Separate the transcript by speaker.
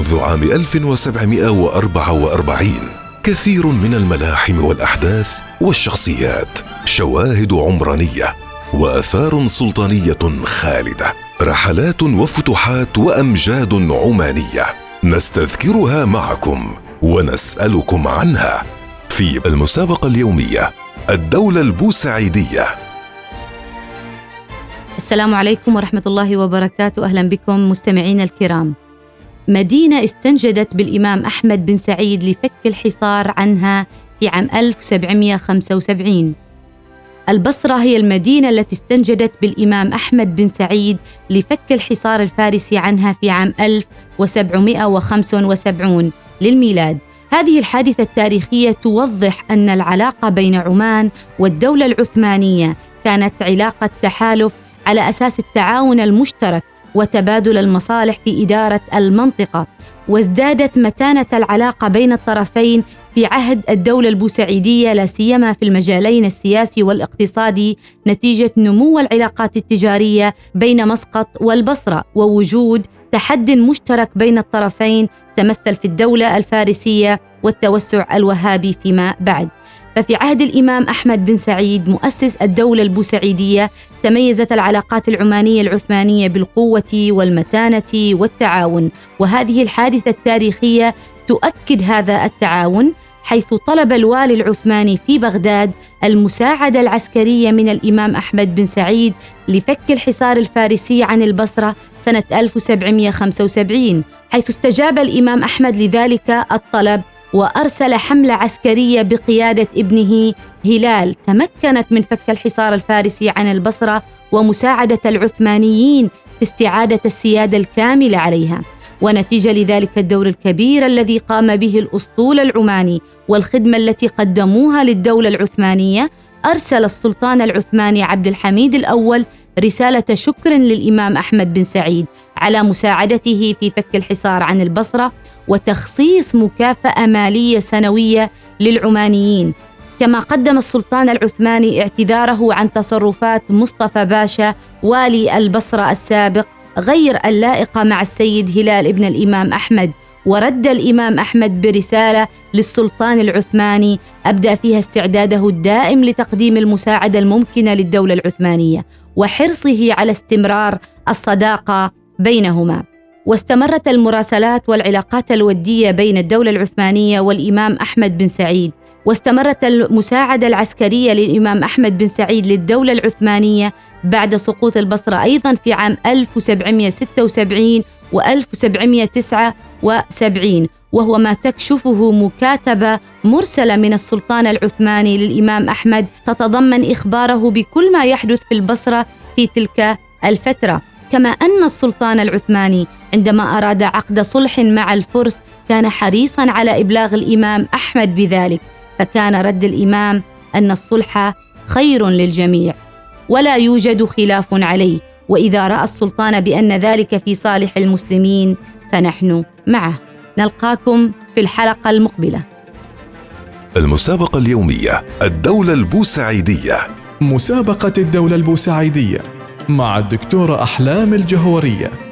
Speaker 1: منذ عام 1744 كثير من الملاحم والأحداث والشخصيات شواهد عمرانية وآثار سلطانية خالدة رحلات وفتوحات وأمجاد عمانية نستذكرها معكم ونسألكم عنها في المسابقة اليومية الدولة البوسعيدية.
Speaker 2: السلام عليكم ورحمة الله وبركاته. أهلا بكم مستمعينا الكرام. مدينة استنجدت بالإمام أحمد بن سعيد لفك الحصار عنها في عام 1775 البصرة هي المدينة التي استنجدت بالإمام أحمد بن سعيد لفك الحصار الفارسي عنها في عام 1775 للميلاد. هذه الحادثة التاريخية توضح أن العلاقة بين عمان والدولة العثمانية كانت علاقة تحالف على أساس التعاون المشترك وتبادل المصالح في إدارة المنطقة وازدادت متانة العلاقة بين الطرفين في عهد الدولة البوسعيدية لا سيما في المجالين السياسي والاقتصادي نتيجة نمو العلاقات التجارية بين مسقط والبصرة ووجود تحد مشترك بين الطرفين تمثل في الدولة الفارسية والتوسع الوهابي فيما بعد. ففي عهد الإمام أحمد بن سعيد مؤسس الدولة البوسعيدية تميزت العلاقات العمانية العثمانية بالقوة والمتانة والتعاون. وهذه الحادثة التاريخية تؤكد هذا التعاون حيث طلب الوالي العثماني في بغداد المساعدة العسكرية من الإمام أحمد بن سعيد لفك الحصار الفارسي عن البصرة سنة 1775 حيث استجاب الإمام أحمد لذلك الطلب وأرسل حملة عسكرية بقيادة ابنه هلال تمكنت من فك الحصار الفارسي عن البصرة ومساعدة العثمانيين في استعادة السيادة الكاملة عليها. ونتيجة لذلك الدور الكبير الذي قام به الأسطول العماني والخدمة التي قدموها للدولة العثمانية أرسل السلطان العثماني عبد الحميد الأول رسالة شكر للإمام أحمد بن سعيد. على مساعدته في فك الحصار عن البصرة وتخصيص مكافأة مالية سنوية للعمانيين. كما قدم السلطان العثماني اعتذاره عن تصرفات مصطفى باشا والي البصرة السابق غير اللائقة مع السيد هلال ابن الإمام أحمد ورد الإمام أحمد برسالة للسلطان العثماني ابدى فيها استعداده الدائم لتقديم المساعدة الممكنة للدولة العثمانية وحرصه على استمرار الصداقة بينهما. واستمرت المراسلات والعلاقات الودية بين الدولة العثمانية والإمام أحمد بن سعيد. واستمرت المساعدة العسكرية للإمام أحمد بن سعيد للدولة العثمانية بعد سقوط البصرة أيضا في عام 1776 و 1779 وهو ما تكشفه مكاتبة مرسلة من السلطان العثماني للإمام أحمد تتضمن إخباره بكل ما يحدث في البصرة في تلك الفترة. كما أن السلطان العثماني عندما أراد عقد صلح مع الفرس كان حريصا على إبلاغ الإمام أحمد بذلك فكان رد الإمام أن الصلح خير للجميع ولا يوجد خلاف عليه وإذا رأى السلطان بأن ذلك في صالح المسلمين فنحن معه. نلقاكم في الحلقة المقبلة.
Speaker 1: المسابقة اليومية الدولة البوسعيدية.
Speaker 3: مسابقة الدولة البوسعيدية. مع الدكتورة أحلام الجهورية.